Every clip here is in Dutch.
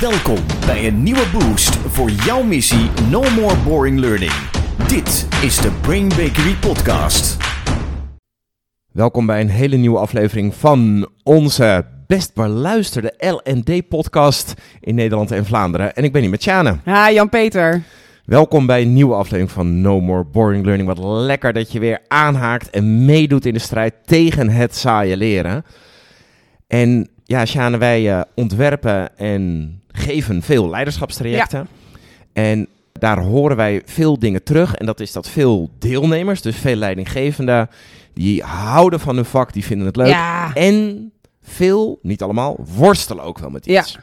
Welkom bij een nieuwe boost voor jouw missie No More Boring Learning. Dit is de Brain Bakery Podcast. Welkom bij een hele nieuwe aflevering van onze best beluisterde L&D-podcast in Nederland en Vlaanderen. En ik ben hier met Sjane. Ja, Jan-Peter. Welkom bij een nieuwe aflevering van No More Boring Learning. Wat lekker dat je weer aanhaakt en meedoet in de strijd tegen het saaie leren. En ja, Sjane, wij uh, ontwerpen en geven veel leiderschapstrajecten. Ja. En daar horen wij veel dingen terug. En dat is dat veel deelnemers, dus veel leidinggevenden, die houden van hun vak, die vinden het leuk. Ja. En veel, niet allemaal, worstelen ook wel met iets. Ja.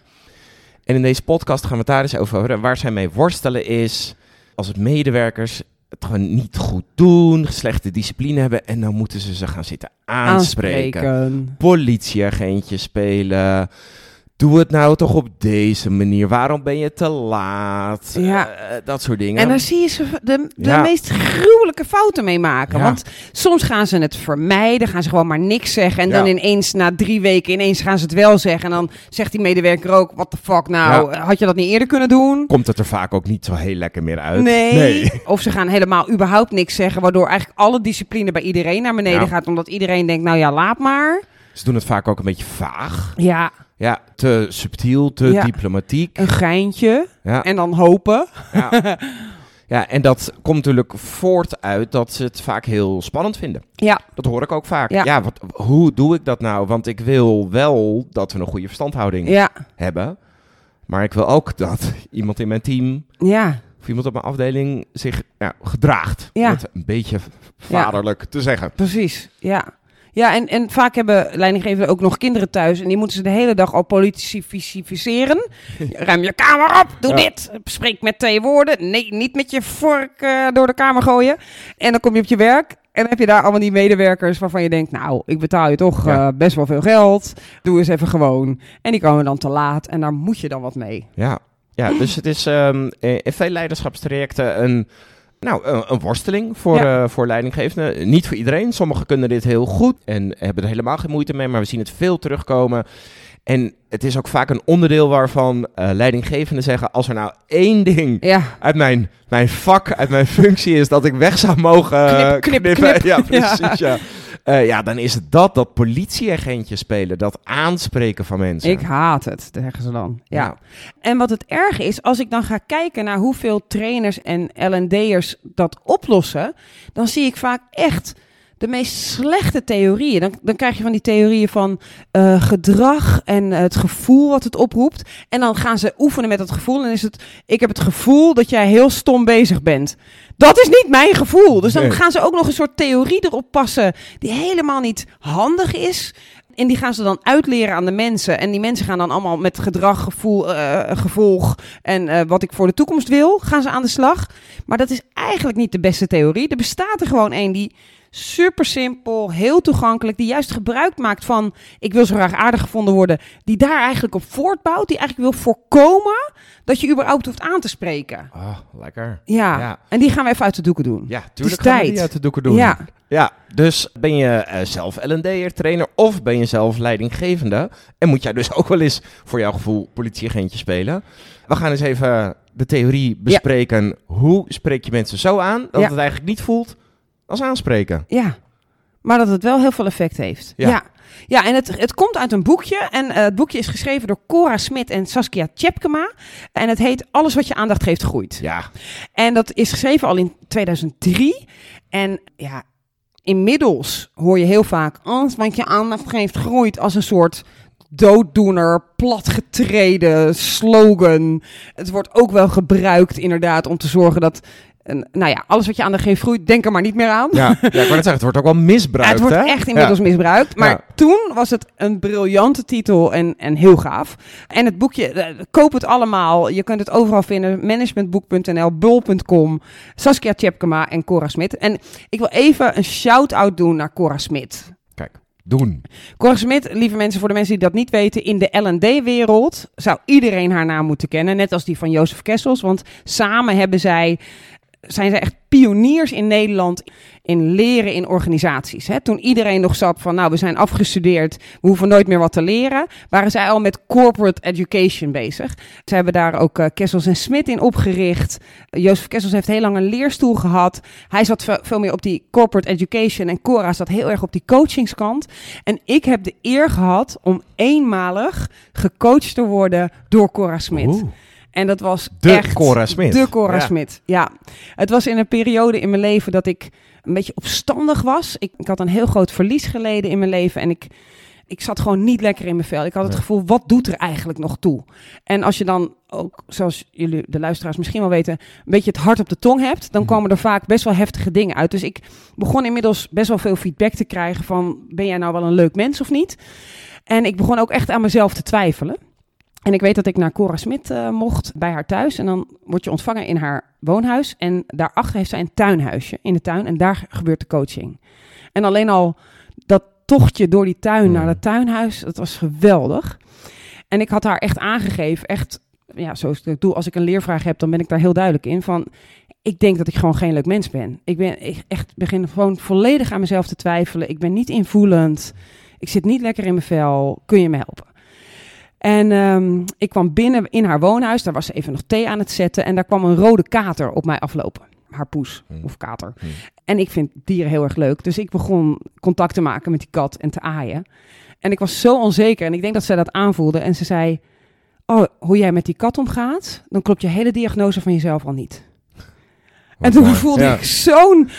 En in deze podcast gaan we het daar eens over hebben. Waar zij mee worstelen is als het medewerkers het gewoon niet goed doen, slechte discipline hebben en dan moeten ze ze gaan zitten aanspreken. Aanspreken. Politieagentje spelen. Doe het nou toch op deze manier. Waarom ben je te laat? Ja. Eh, dat soort dingen. En daar zie je ze de, de Ja. meest gruwelijke fouten mee maken. Ja. Want soms gaan ze het vermijden, gaan ze gewoon maar niks zeggen. En dan ineens, na drie weken, ineens gaan ze het wel zeggen. En dan zegt die medewerker ook, what the fuck nou, Ja. had je dat niet eerder kunnen doen? Komt het er vaak ook niet zo heel lekker meer uit? Nee. Of ze gaan helemaal überhaupt niks zeggen, waardoor eigenlijk alle discipline bij iedereen naar beneden gaat. Omdat iedereen denkt, nou ja, laat maar. Ze doen het vaak ook een beetje vaag. Ja, Ja, te subtiel, te Ja. diplomatiek. een geintje. Ja. En dan hopen. Ja. ja, en dat komt natuurlijk voort uit dat ze het vaak heel spannend vinden. Ja, Dat hoor ik ook vaak. Ja. Ja, wat, hoe doe ik dat nou? Want ik wil wel dat we een goede verstandhouding ja, hebben. Maar ik wil ook dat iemand in mijn team ja. of iemand op mijn afdeling zich ja, gedraagt. Om Ja. het een beetje vaderlijk te zeggen. Precies, ja. Ja, en, en vaak hebben leidinggevenden ook nog kinderen thuis. En die moeten ze de hele dag al politificeren. Ruim je kamer op, doe Ja. dit. Spreek met twee woorden. Nee, niet met je vork eh, door de kamer gooien. En dan kom je op je werk. En dan heb je daar allemaal die medewerkers waarvan je denkt... nou, ik betaal je toch Ja. eh, best wel veel geld. Doe eens even gewoon. En die komen dan te laat. En daar moet je dan wat mee. Ja, ja dus het is eh, in veel leiderschapstrajecten een, nou, een, een worsteling voor, Ja. eh, voor leidinggevenden. Niet voor iedereen. Sommigen kunnen dit heel goed en hebben er helemaal geen moeite mee. Maar we zien het veel terugkomen. En het is ook vaak een onderdeel waarvan eh, leidinggevenden zeggen... als er nou één ding Ja, uit mijn, mijn vak, uit mijn functie is... dat ik weg zou mogen eh, Knip, knip, knippen. knip. Ja, precies, ja. Eh, ja, dan is het dat, dat politieagentje spelen. Dat aanspreken van mensen. Ik haat het, zeggen ze dan. Ja. Ja. En wat het erg is, als ik dan ga kijken naar hoeveel trainers en L&D'ers dat oplossen, dan zie ik vaak echt de meest slechte theorieën. Dan, dan krijg je van die theorieën van eh, gedrag en het gevoel wat het oproept. En dan gaan ze oefenen met dat gevoel. En is het, ik heb het gevoel dat jij heel stom bezig bent. Dat is niet mijn gevoel. Dus dan Nee. gaan ze ook nog een soort theorie erop passen die helemaal niet handig is. En die gaan ze dan uitleren aan de mensen. En die mensen gaan dan allemaal met gedrag, gevoel, eh, gevolg en eh, wat ik voor de toekomst wil, gaan ze aan de slag. Maar dat is eigenlijk niet de beste theorie. Er bestaat er gewoon één die super simpel, heel toegankelijk, die juist gebruik maakt van ik wil zo graag aardig gevonden worden, die daar eigenlijk op voortbouwt, die eigenlijk wil voorkomen dat je überhaupt hoeft aan te spreken. Ah, lekker. Ja. Ja. en die gaan we even uit de doeken doen. Ja, tuurlijk gaan we die uit de doeken doen. Ja. Ja, dus ben je eh, zelf L&D'er, trainer of ben je zelf leidinggevende en moet jij dus ook wel eens voor jouw gevoel politieagentje spelen. We gaan eens even de theorie bespreken. Hoe spreek je mensen zo aan dat Ja. het eigenlijk niet voelt als aanspreken? Ja, maar dat het wel heel veel effect heeft. Ja. Ja, ja. en het, het komt uit een boekje. En eh, het boekje is geschreven door Cora Smit en Saskia Tjepkema. En het heet Alles wat je aandacht geeft groeit. Ja, En dat is geschreven al in 2003. En ja, inmiddels hoor je heel vaak... Alles wat je aandacht geeft groeit als een soort dooddoener, platgetreden slogan. Het wordt ook wel gebruikt inderdaad om te zorgen dat... en, nou ja, alles wat je aandacht geeft groeit, denk er maar niet meer aan. ja. ja ik wou net zeggen, het wordt ook wel misbruikt. Ja, het wordt hè? echt inmiddels misbruikt. Maar toen was het een briljante titel en, en heel gaaf. En het boekje, eh, koop het allemaal. Je kunt het overal vinden. Managementboek.nl, bul.com, Saskia Tjepkema en Cora Smit. En ik wil even een shout-out doen naar Cora Smit. Kijk, doen. Cora Smit, lieve mensen, voor de mensen die dat niet weten, in de L&D-wereld zou iedereen haar naam moeten kennen. Net als die van Jozef Kessels, want samen hebben zij, zijn zij echt pioniers in Nederland in leren in organisaties. Hè. Toen iedereen nog zat van, nou, we zijn afgestudeerd, we hoeven nooit meer wat te leren, waren zij al met corporate education bezig. Ze hebben daar ook uh, Kessels en Smit in opgericht. Jozef Kessels heeft heel lang een leerstoel gehad. Hij zat veel meer op die corporate education en Cora zat heel erg op die coachingskant. En ik heb de eer gehad om eenmalig gecoacht te worden door Cora Smit. En dat was de echt Cora Smit. De Cora Ja. Smit. Ja, het was in een periode in mijn leven dat ik een beetje opstandig was. Ik, ik had een heel groot verlies geleden in mijn leven en ik, ik zat gewoon niet lekker in mijn vel. Ik had het gevoel, wat doet er eigenlijk nog toe? En als je dan ook, zoals jullie, de luisteraars misschien wel weten, een beetje het hart op de tong hebt, dan Mhm. komen er vaak best wel heftige dingen uit. Dus ik begon inmiddels best wel veel feedback te krijgen van, ben jij nou wel een leuk mens of niet? En ik begon ook echt aan mezelf te twijfelen. En ik weet dat ik naar Cora Smit eh, mocht bij haar thuis. En dan word je ontvangen in haar woonhuis. En daarachter heeft zij een tuinhuisje in de tuin. En daar gebeurt de coaching. En alleen al dat tochtje door die tuin Hmm. naar het tuinhuis, dat was geweldig. En ik had haar echt aangegeven, echt, ja, zoals ik het doe, als ik een leervraag heb, dan ben ik daar heel duidelijk in. Van, ik denk dat ik gewoon geen leuk mens ben. Ik ben ik echt begin gewoon volledig aan mezelf te twijfelen. Ik ben niet invoelend. Ik zit niet lekker in mijn vel. Kun je me helpen? En ehm, ik kwam binnen in haar woonhuis. Daar was ze even nog thee aan het zetten. En daar kwam een rode kater op mij aflopen. Haar poes Hmm. of kater. Hmm. En ik vind dieren heel erg leuk. Dus ik begon contact te maken met die kat en te aaien. En ik was zo onzeker. En ik denk dat zij dat aanvoelde. En ze zei: Oh, hoe jij met die kat omgaat, dan klopt je hele diagnose van jezelf al niet. En toen mooi. voelde Ja. ik zo'n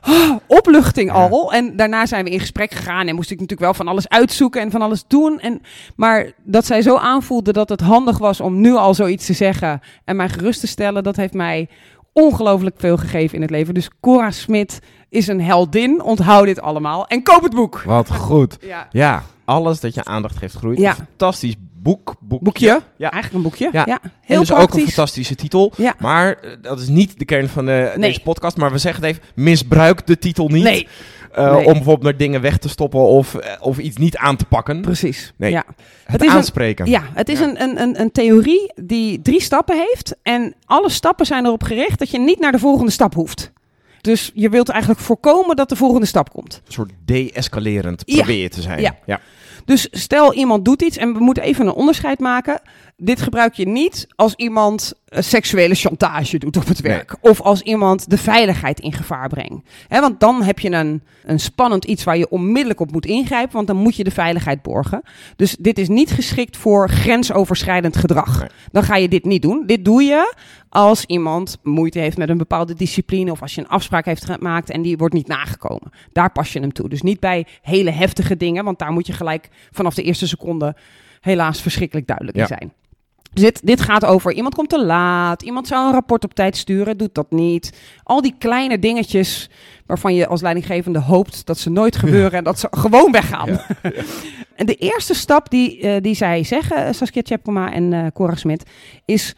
ah, opluchting Ja. al. En daarna zijn we in gesprek gegaan en moest ik natuurlijk wel van alles uitzoeken en van alles doen. En, maar dat zij zo aanvoelde dat het handig was om nu al zoiets te zeggen en mij gerust te stellen, dat heeft mij ongelooflijk veel gegeven in het leven. Dus Cora Smit is een heldin. Onthoud dit allemaal en koop het boek. Wat goed. Ja. Ja, alles dat je aandacht geeft groeit. Ja. Fantastisch boek. boekje. Boekje? Ja. Eigenlijk een boekje. Ja. Ja. En Heel dus ook een fantastische titel. Ja. Maar eh, dat is niet de kern van Nee. deze podcast. Maar we zeggen het even, misbruik de titel niet. Nee, eh, Nee. Om bijvoorbeeld naar dingen weg te stoppen of, eh, of iets niet aan te pakken. precies. Nee. Ja. Het, Het is een- aanspreken. Ja, het is Ja. Een, een, een, een theorie die drie stappen heeft. En alle stappen zijn erop gericht dat je niet naar de volgende stap hoeft. Dus je wilt eigenlijk voorkomen dat de volgende stap komt. Een soort de-escalerend Ja. probeer je te zijn. Ja. ja. Dus stel iemand doet iets en we moeten even een onderscheid maken. Dit gebruik je niet als iemand eh, seksuele chantage doet op het werk. Of als iemand de veiligheid in gevaar brengt. Want dan heb je een, een spannend iets waar je onmiddellijk op moet ingrijpen. Want dan moet je de veiligheid borgen. Dus dit is niet geschikt voor grensoverschrijdend gedrag. Nee. Dan ga je dit niet doen. Dit doe je als iemand moeite heeft met een bepaalde discipline. Of als je een afspraak heeft gemaakt en die wordt niet nagekomen. Daar pas je hem toe. Dus niet bij hele heftige dingen. Want daar moet je gelijk vanaf de eerste seconde helaas verschrikkelijk duidelijk Ja. in zijn. Dus dit, dit gaat over iemand komt te laat, iemand zou een rapport op tijd sturen, doet dat niet. Al die kleine dingetjes waarvan je als leidinggevende hoopt dat ze nooit gebeuren en dat ze gewoon weggaan. Ja. en de eerste stap die, eh, die zij zeggen, Saskia Tjepkema en eh Cora Smit, is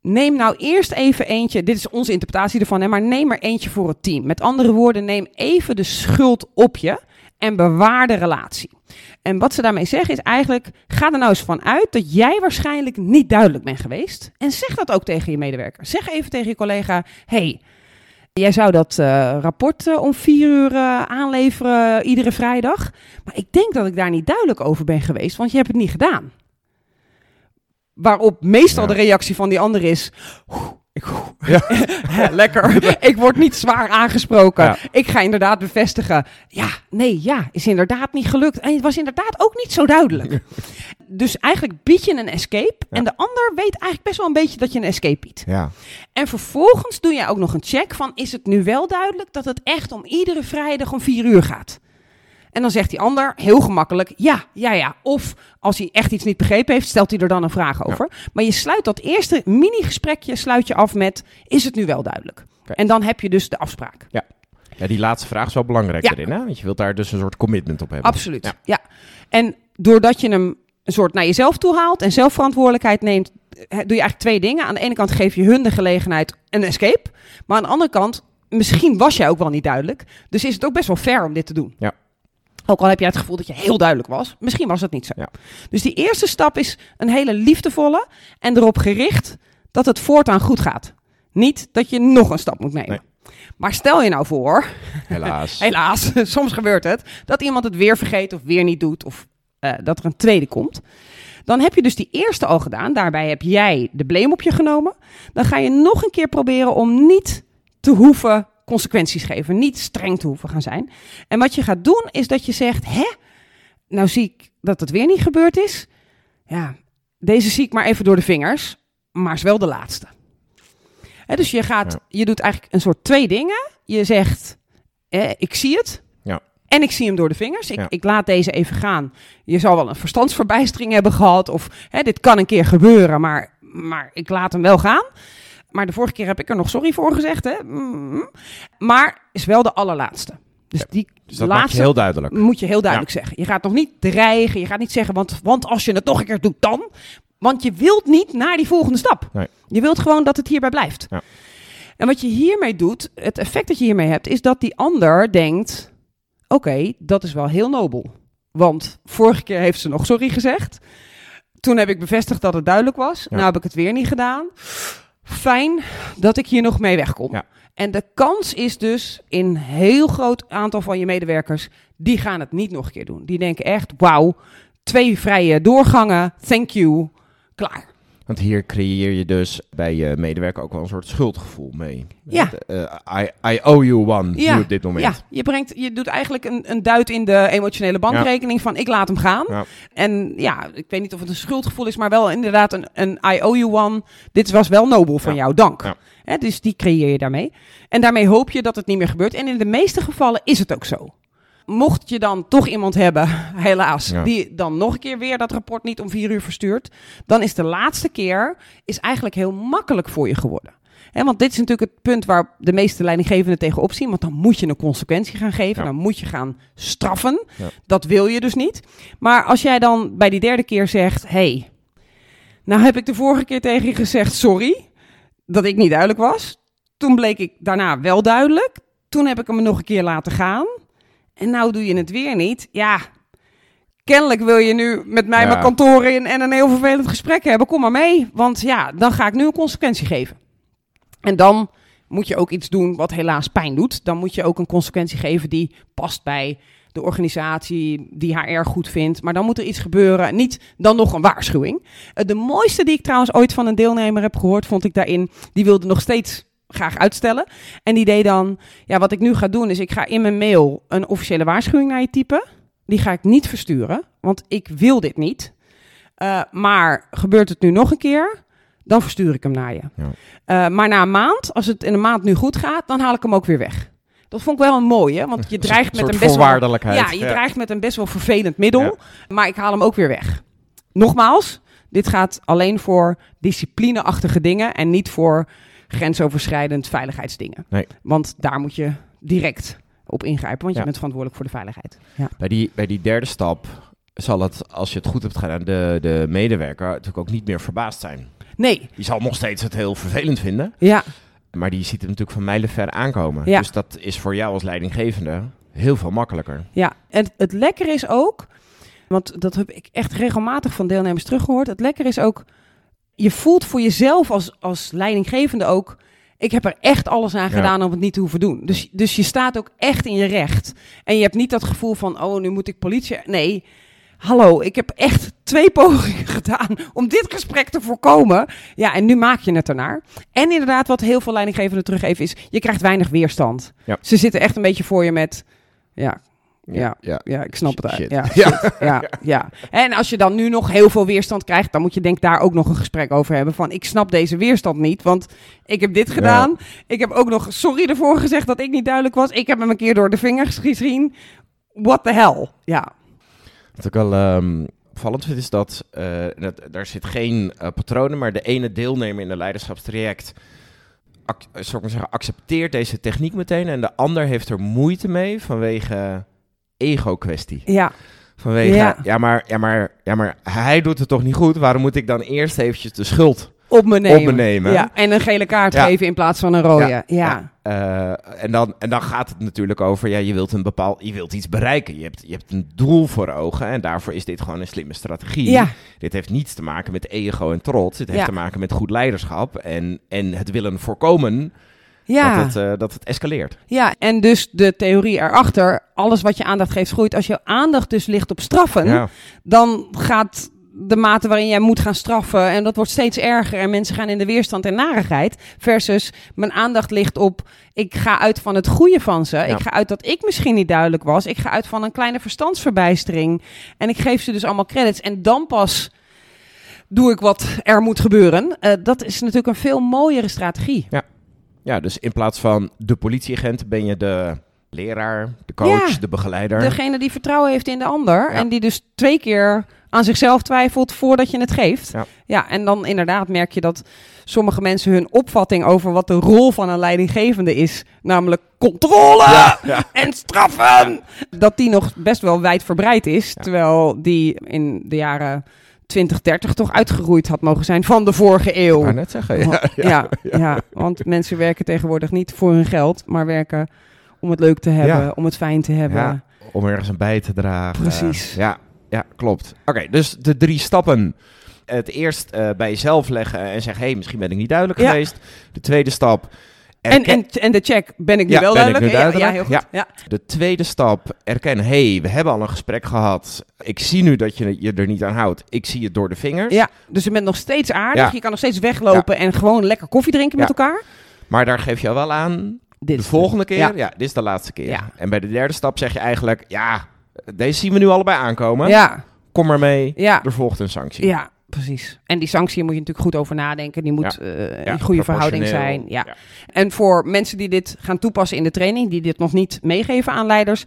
neem nou eerst even eentje, dit is onze interpretatie ervan, hè, maar neem er eentje voor het team. Met andere woorden, neem even de schuld op je en bewaar de relatie. En wat ze daarmee zeggen is eigenlijk, ga er nou eens van uit dat jij waarschijnlijk niet duidelijk bent geweest. En zeg dat ook tegen je medewerker. Zeg even tegen je collega, hey, jij zou dat eh, rapport eh, om vier uur eh, aanleveren iedere vrijdag. Maar ik denk dat ik daar niet duidelijk over ben geweest, want je hebt het niet gedaan. Waarop meestal Ja. de reactie van die ander is, "Oeh, ik, Ja. lekker, ik word niet zwaar aangesproken. Ja. Ik ga inderdaad bevestigen, ja, nee, ja, is inderdaad niet gelukt. En het was inderdaad ook niet zo duidelijk. Dus eigenlijk bied je een escape. Ja. En de ander weet eigenlijk best wel een beetje dat je een escape biedt. Ja. En vervolgens doe jij ook nog een check van, is het nu wel duidelijk dat het echt om iedere vrijdag om vier uur gaat? En dan zegt die ander heel gemakkelijk ja, ja, ja. Of als hij echt iets niet begrepen heeft, stelt hij er dan een vraag over. Maar je sluit dat eerste mini-gesprekje sluit je af met, is het nu wel duidelijk? En dan heb je dus de afspraak. ja, die laatste vraag is wel belangrijk Ja. erin. Hè? Want je wilt daar dus een soort commitment op hebben. Absoluut. Ja. Ja. En doordat je hem een soort naar jezelf toe haalt en zelfverantwoordelijkheid neemt, eh, doe je eigenlijk twee dingen. Aan de ene kant geef je hun de gelegenheid een escape. Maar aan de andere kant, misschien was jij ook wel niet duidelijk. Dus is het ook best wel fair om dit te doen. Ja. Ook al heb jij het gevoel dat je heel duidelijk was. Misschien was het niet zo. Ja. Dus die eerste stap is een hele liefdevolle en erop gericht dat het voortaan goed gaat. Niet dat je nog een stap moet nemen. Nee. Maar stel je nou voor, Helaas. helaas, soms gebeurt het, dat iemand het weer vergeet of weer niet doet of eh, dat er een tweede komt. Dan heb je dus die eerste al gedaan. Daarbij heb jij de blame op je genomen. Dan ga je nog een keer proberen om niet te hoeven consequenties geven. Niet streng te hoeven gaan zijn. En wat je gaat doen is dat je zegt: Hè, nou zie ik dat het weer niet gebeurd is. Ja, deze zie ik maar even door de vingers. Maar is wel de laatste. Hè, dus je, gaat, Ja. je doet eigenlijk een soort twee dingen. Je zegt: eh, Ik zie het. Ja. En ik zie hem door de vingers. Ik, Ja. ik laat deze even gaan. Je zal wel een verstandsverbijstering hebben gehad. Of hè, dit kan een keer gebeuren, maar, maar ik laat hem wel gaan. Maar de vorige keer heb ik er nog sorry voor gezegd. Hè? Mm. Maar is wel de allerlaatste. Dus Ja, die Dus dat laatste heel duidelijk. moet je heel duidelijk zeggen. Je gaat nog niet dreigen. Je gaat niet zeggen, want, want als je het nog een keer doet, dan. Want je wilt niet naar die volgende stap. Nee. Je wilt gewoon dat het hierbij blijft. Ja. En wat je hiermee doet, het effect dat je hiermee hebt, is dat die ander denkt: oké, dat is wel heel nobel. Want vorige keer heeft ze nog sorry gezegd. Toen heb ik bevestigd dat het duidelijk was. Ja. Nou heb ik het weer niet gedaan. Fijn dat ik hier nog mee wegkom. Ja. En de kans is dus in een heel groot aantal van je medewerkers, die gaan het niet nog een keer doen. Die denken echt, wauw, twee vrije doorgangen, thank you, klaar. Want hier creëer je dus bij je medewerker ook wel een soort schuldgevoel mee. Ja. Eh, I, I owe you one Ja, nu op dit moment. Ja, je, brengt, je doet eigenlijk een, een duit in de emotionele bankrekening van ik laat hem gaan. Ja. En ja, ik weet niet of het een schuldgevoel is, maar wel inderdaad een, een I owe you one. Dit was wel nobel van jou, dank. Ja. Hè, dus die creëer je daarmee. En daarmee hoop je dat het niet meer gebeurt. En in de meeste gevallen is het ook zo. Mocht je dan toch iemand hebben, helaas, Ja. die dan nog een keer weer dat rapport niet om vier uur verstuurt, dan is de laatste keer is eigenlijk heel makkelijk voor je geworden. Hè, want dit is natuurlijk het punt waar de meeste leidinggevenden tegenop zien. Want dan moet je een consequentie gaan geven. Ja. Dan moet je gaan straffen. Ja. Dat wil je dus niet. Maar als jij dan bij die derde keer zegt: hey, nou heb ik de vorige keer tegen je gezegd sorry dat ik niet duidelijk was. Toen bleek ik daarna wel duidelijk. Toen heb ik hem nog een keer laten gaan. En nou doe je het weer niet. Ja, kennelijk wil je nu met mij Ja. mijn kantoor in en een heel vervelend gesprek hebben. Kom maar mee, want ja, dan ga ik nu een consequentie geven. En dan moet je ook iets doen wat helaas pijn doet. Dan moet je ook een consequentie geven die past bij de organisatie die haar erg goed vindt. Maar dan moet er iets gebeuren. Niet dan nog een waarschuwing. Eh, de mooiste die ik trouwens ooit van een deelnemer heb gehoord, vond ik daarin. Die wilde nog steeds graag uitstellen. En die deed dan, ja, wat ik nu ga doen is, ik ga in mijn mail een officiële waarschuwing naar je typen. Die ga ik niet versturen, want ik wil dit niet. Eh, maar gebeurt het nu nog een keer, dan verstuur ik hem naar je. Ja. Eh, maar na een maand, als het in een maand nu goed gaat, dan haal ik hem ook weer weg. Dat vond ik wel een mooie, want je dreigt met een best wel... Ja, je dreigt met een best wel vervelend middel, Ja. maar ik haal hem ook weer weg. Nogmaals, dit gaat alleen voor disciplineachtige dingen en niet voor grensoverschrijdend veiligheidsdingen. Nee. Want daar moet je direct op ingrijpen, want je bent verantwoordelijk voor de veiligheid. Ja. Bij die, bij die derde stap zal het, als je het goed hebt gedaan, de, de medewerker natuurlijk ook niet meer verbaasd zijn. Nee, Die zal nog steeds het heel vervelend vinden, ja, maar die ziet het natuurlijk van mijlenver aankomen. Ja. Dus dat is voor jou als leidinggevende heel veel makkelijker. ja. En het lekker is ook, want dat heb ik echt regelmatig van deelnemers teruggehoord. Het lekker is ook, je voelt voor jezelf als, als leidinggevende ook. Ik heb er echt alles aan Ja. gedaan om het niet te hoeven doen. Dus, dus je staat ook echt in je recht. En je hebt niet dat gevoel van, oh, nu moet ik politie. Nee, hallo, ik heb echt twee pogingen gedaan om dit gesprek te voorkomen. Ja, en nu maak je het ernaar. En inderdaad, wat heel veel leidinggevenden teruggeven is, je krijgt weinig weerstand. Ja. Ze zitten echt een beetje voor je met, ja, ja, ja. ja, ik snap het. Shit. Ja, Ja. shit. ja, ja. En als je dan nu nog heel veel weerstand krijgt, dan moet je denk ik daar ook nog een gesprek over hebben. Van ik snap deze weerstand niet, want ik heb dit gedaan. Ik heb ook nog sorry ervoor gezegd dat ik niet duidelijk was. Ik heb hem een keer door de vingers gezien. What the hell? Ja, Wat ik wel ehm, opvallend vind is dat, dat daar zit geen eh, patronen, maar de ene deelnemer in een leiderschapstraject ac- zal ik maar zeggen, accepteert deze techniek meteen en de ander heeft er moeite mee vanwege ego-kwestie. ja, Vanwege, Ja. ja. maar, ja, maar, ja, maar hij doet het toch niet goed? Waarom moet ik dan eerst eventjes de schuld op me nemen. op me nemen? Ja, en een gele kaart Ja. geven in plaats van een rode. Ja, Eh, en, dan, en dan gaat het natuurlijk over, ja, je wilt een bepaald, je wilt iets bereiken. Je hebt, je hebt een doel voor ogen en daarvoor is dit gewoon een slimme strategie. ja. Dit heeft niets te maken met ego en trots. Dit heeft te maken met goed leiderschap en, en het willen voorkomen Ja. Dat, het, eh, dat het escaleert. Ja, en dus de theorie erachter, alles wat je aandacht geeft groeit. Als je aandacht dus ligt op straffen, Ja. dan gaat de mate waarin jij moet gaan straffen en dat wordt steeds erger en mensen gaan in de weerstand en narigheid. Versus mijn aandacht ligt op, ik ga uit van het goede van ze. Ik ga uit dat ik misschien niet duidelijk was. Ik ga uit van een kleine verstandsverbijstering. En ik geef ze dus allemaal credits en dan pas doe ik wat er moet gebeuren. Eh, dat is natuurlijk een veel mooiere strategie. Ja, dus in plaats van de politieagent ben je de leraar, de coach, Ja. de begeleider. Degene die vertrouwen heeft in de ander. Ja. En die dus twee keer aan zichzelf twijfelt voordat je het geeft. Ja. ja, en dan inderdaad merk je dat sommige mensen hun opvatting over wat de rol van een leidinggevende is, namelijk controle Ja, ja. en straffen, dat die nog best wel wijdverbreid is. Ja. Terwijl die in de jaren 2030 toch uitgeroeid had mogen zijn van de vorige Ik eeuw. wou net zeggen. Ja, Ja, ja, want mensen werken tegenwoordig niet voor hun geld, maar werken om het leuk te hebben, om het fijn te hebben. Ja, om ergens aan bij te dragen. Precies. ja, ja, klopt. Oké, dus de drie stappen. Het eerst eh, bij jezelf leggen en zeggen, hé, hey, misschien ben ik niet duidelijk Ja. geweest. De tweede stap. En, erken- en, en de check, ben ik nu Ja, wel duidelijk? Ja, Ja, heel goed. Ja. De tweede stap, erkennen, hé, hey, we hebben al een gesprek gehad. Ik zie nu dat je je er niet aan houdt. Ik zie het door de vingers. Ja, dus je bent nog steeds aardig. Je kan nog steeds weglopen en gewoon lekker koffie drinken met elkaar. Maar daar geef je al wel aan, Dit de volgende keer, ja. Dit is de laatste keer. En bij de derde stap zeg je eigenlijk, ja, deze zien we nu allebei aankomen. Ja, Kom maar mee, ja, er volgt een sanctie. ja, precies. En die sanctie moet je natuurlijk goed over nadenken. Die moet Ja. eh, Ja, in goede verhouding zijn. Ja. Ja. En voor mensen die dit gaan toepassen in de training, die dit nog niet meegeven aan leiders,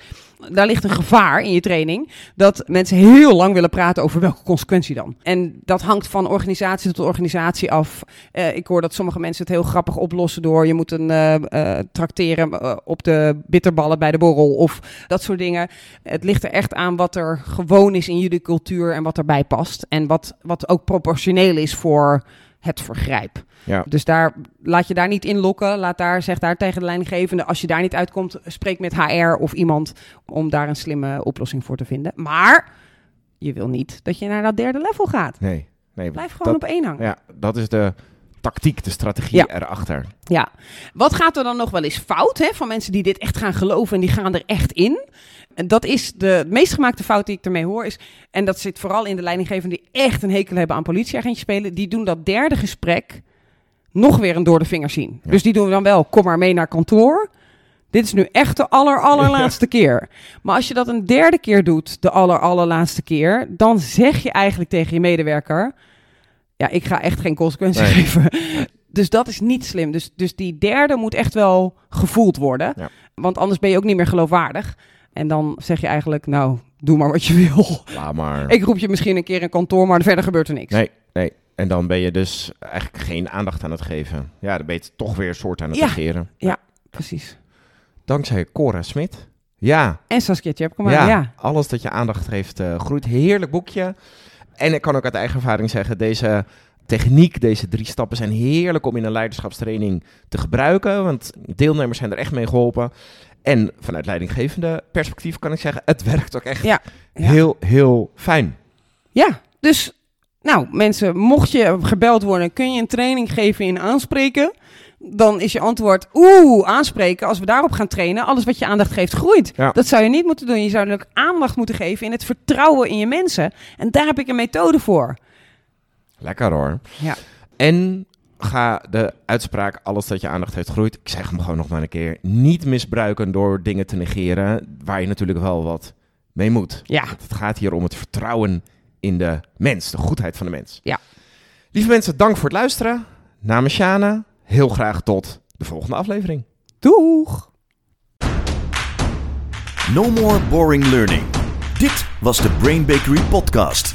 daar ligt een gevaar in je training dat mensen heel lang willen praten over welke consequentie dan. En dat hangt van organisatie tot organisatie af. Eh, ik hoor dat sommige mensen het heel grappig oplossen door je moet een eh, tracteren op de bitterballen bij de borrel of dat soort dingen. Het ligt er echt aan wat er gewoon is in jullie cultuur en wat erbij past en wat, wat ook proportioneel is voor het vergrijp. Ja. Dus daar, laat je daar niet in lokken. Laat daar, zeg daar tegen de leidinggevende, als je daar niet uitkomt, spreek met HR of iemand om daar een slimme oplossing voor te vinden. Maar je wil niet dat je naar dat derde level gaat. Nee, nee. Blijf gewoon dat, op één hangen. Ja, dat is de tactiek, de strategie Ja. erachter. Ja. Wat gaat er dan nog wel eens fout hè, van mensen die dit echt gaan geloven en die gaan er echt in? En dat is de meest gemaakte fout die ik ermee hoor. Is, en dat zit vooral in de leidinggevenden die echt een hekel hebben aan politieagentjes spelen. Die doen dat derde gesprek nog weer een door de vingers zien. Ja. Dus die doen dan wel, kom maar mee naar kantoor. Dit is nu echt de aller, allerlaatste keer. Maar als je dat een derde keer doet, de aller, allerlaatste keer, dan zeg je eigenlijk tegen je medewerker: Ja, ik ga echt geen consequenties Nee. geven. Dus dat is niet slim. Dus, dus die derde moet echt wel gevoeld worden. Ja. Want anders ben je ook niet meer geloofwaardig. En dan zeg je eigenlijk: Nou, doe maar wat je wil. Laat maar. Ik roep je misschien een keer in kantoor, maar verder gebeurt er niks. Nee, nee. En dan ben je dus eigenlijk geen aandacht aan het geven. Ja, dan ben je toch weer een soort aan het Ja. negeren. Precies. Dankzij Cora Smit. Ja, En Saskia Tjepkema, ja, ja. alles dat je aandacht geeft eh, groeit. Heerlijk boekje. En ik kan ook uit eigen ervaring zeggen, deze techniek, deze drie stappen zijn heerlijk om in een leiderschapstraining te gebruiken. Want deelnemers zijn er echt mee geholpen. En vanuit leidinggevende perspectief kan ik zeggen, het werkt ook echt Ja. Ja. heel, heel fijn. Ja, dus nou mensen, mocht je gebeld worden, kun je een training geven in aanspreken? Dan is je antwoord, oeh, aanspreken. Als we daarop gaan trainen, alles wat je aandacht geeft, groeit. Ja. Dat zou je niet moeten doen. Je zou ook aandacht moeten geven in het vertrouwen in je mensen. En daar heb ik een methode voor. Lekker hoor. Ja. En ga de uitspraak, alles dat je aandacht heeft groeit, ik zeg hem gewoon nog maar een keer, niet misbruiken door dingen te negeren, waar je natuurlijk wel wat mee moet. Ja. Want Het gaat hier om het vertrouwen in de mens, de goedheid van de mens. Ja. Lieve mensen, dank voor het luisteren. Namens Shana, heel graag tot de volgende aflevering. Doeg! No more boring learning. Dit was de Brain Bakery podcast.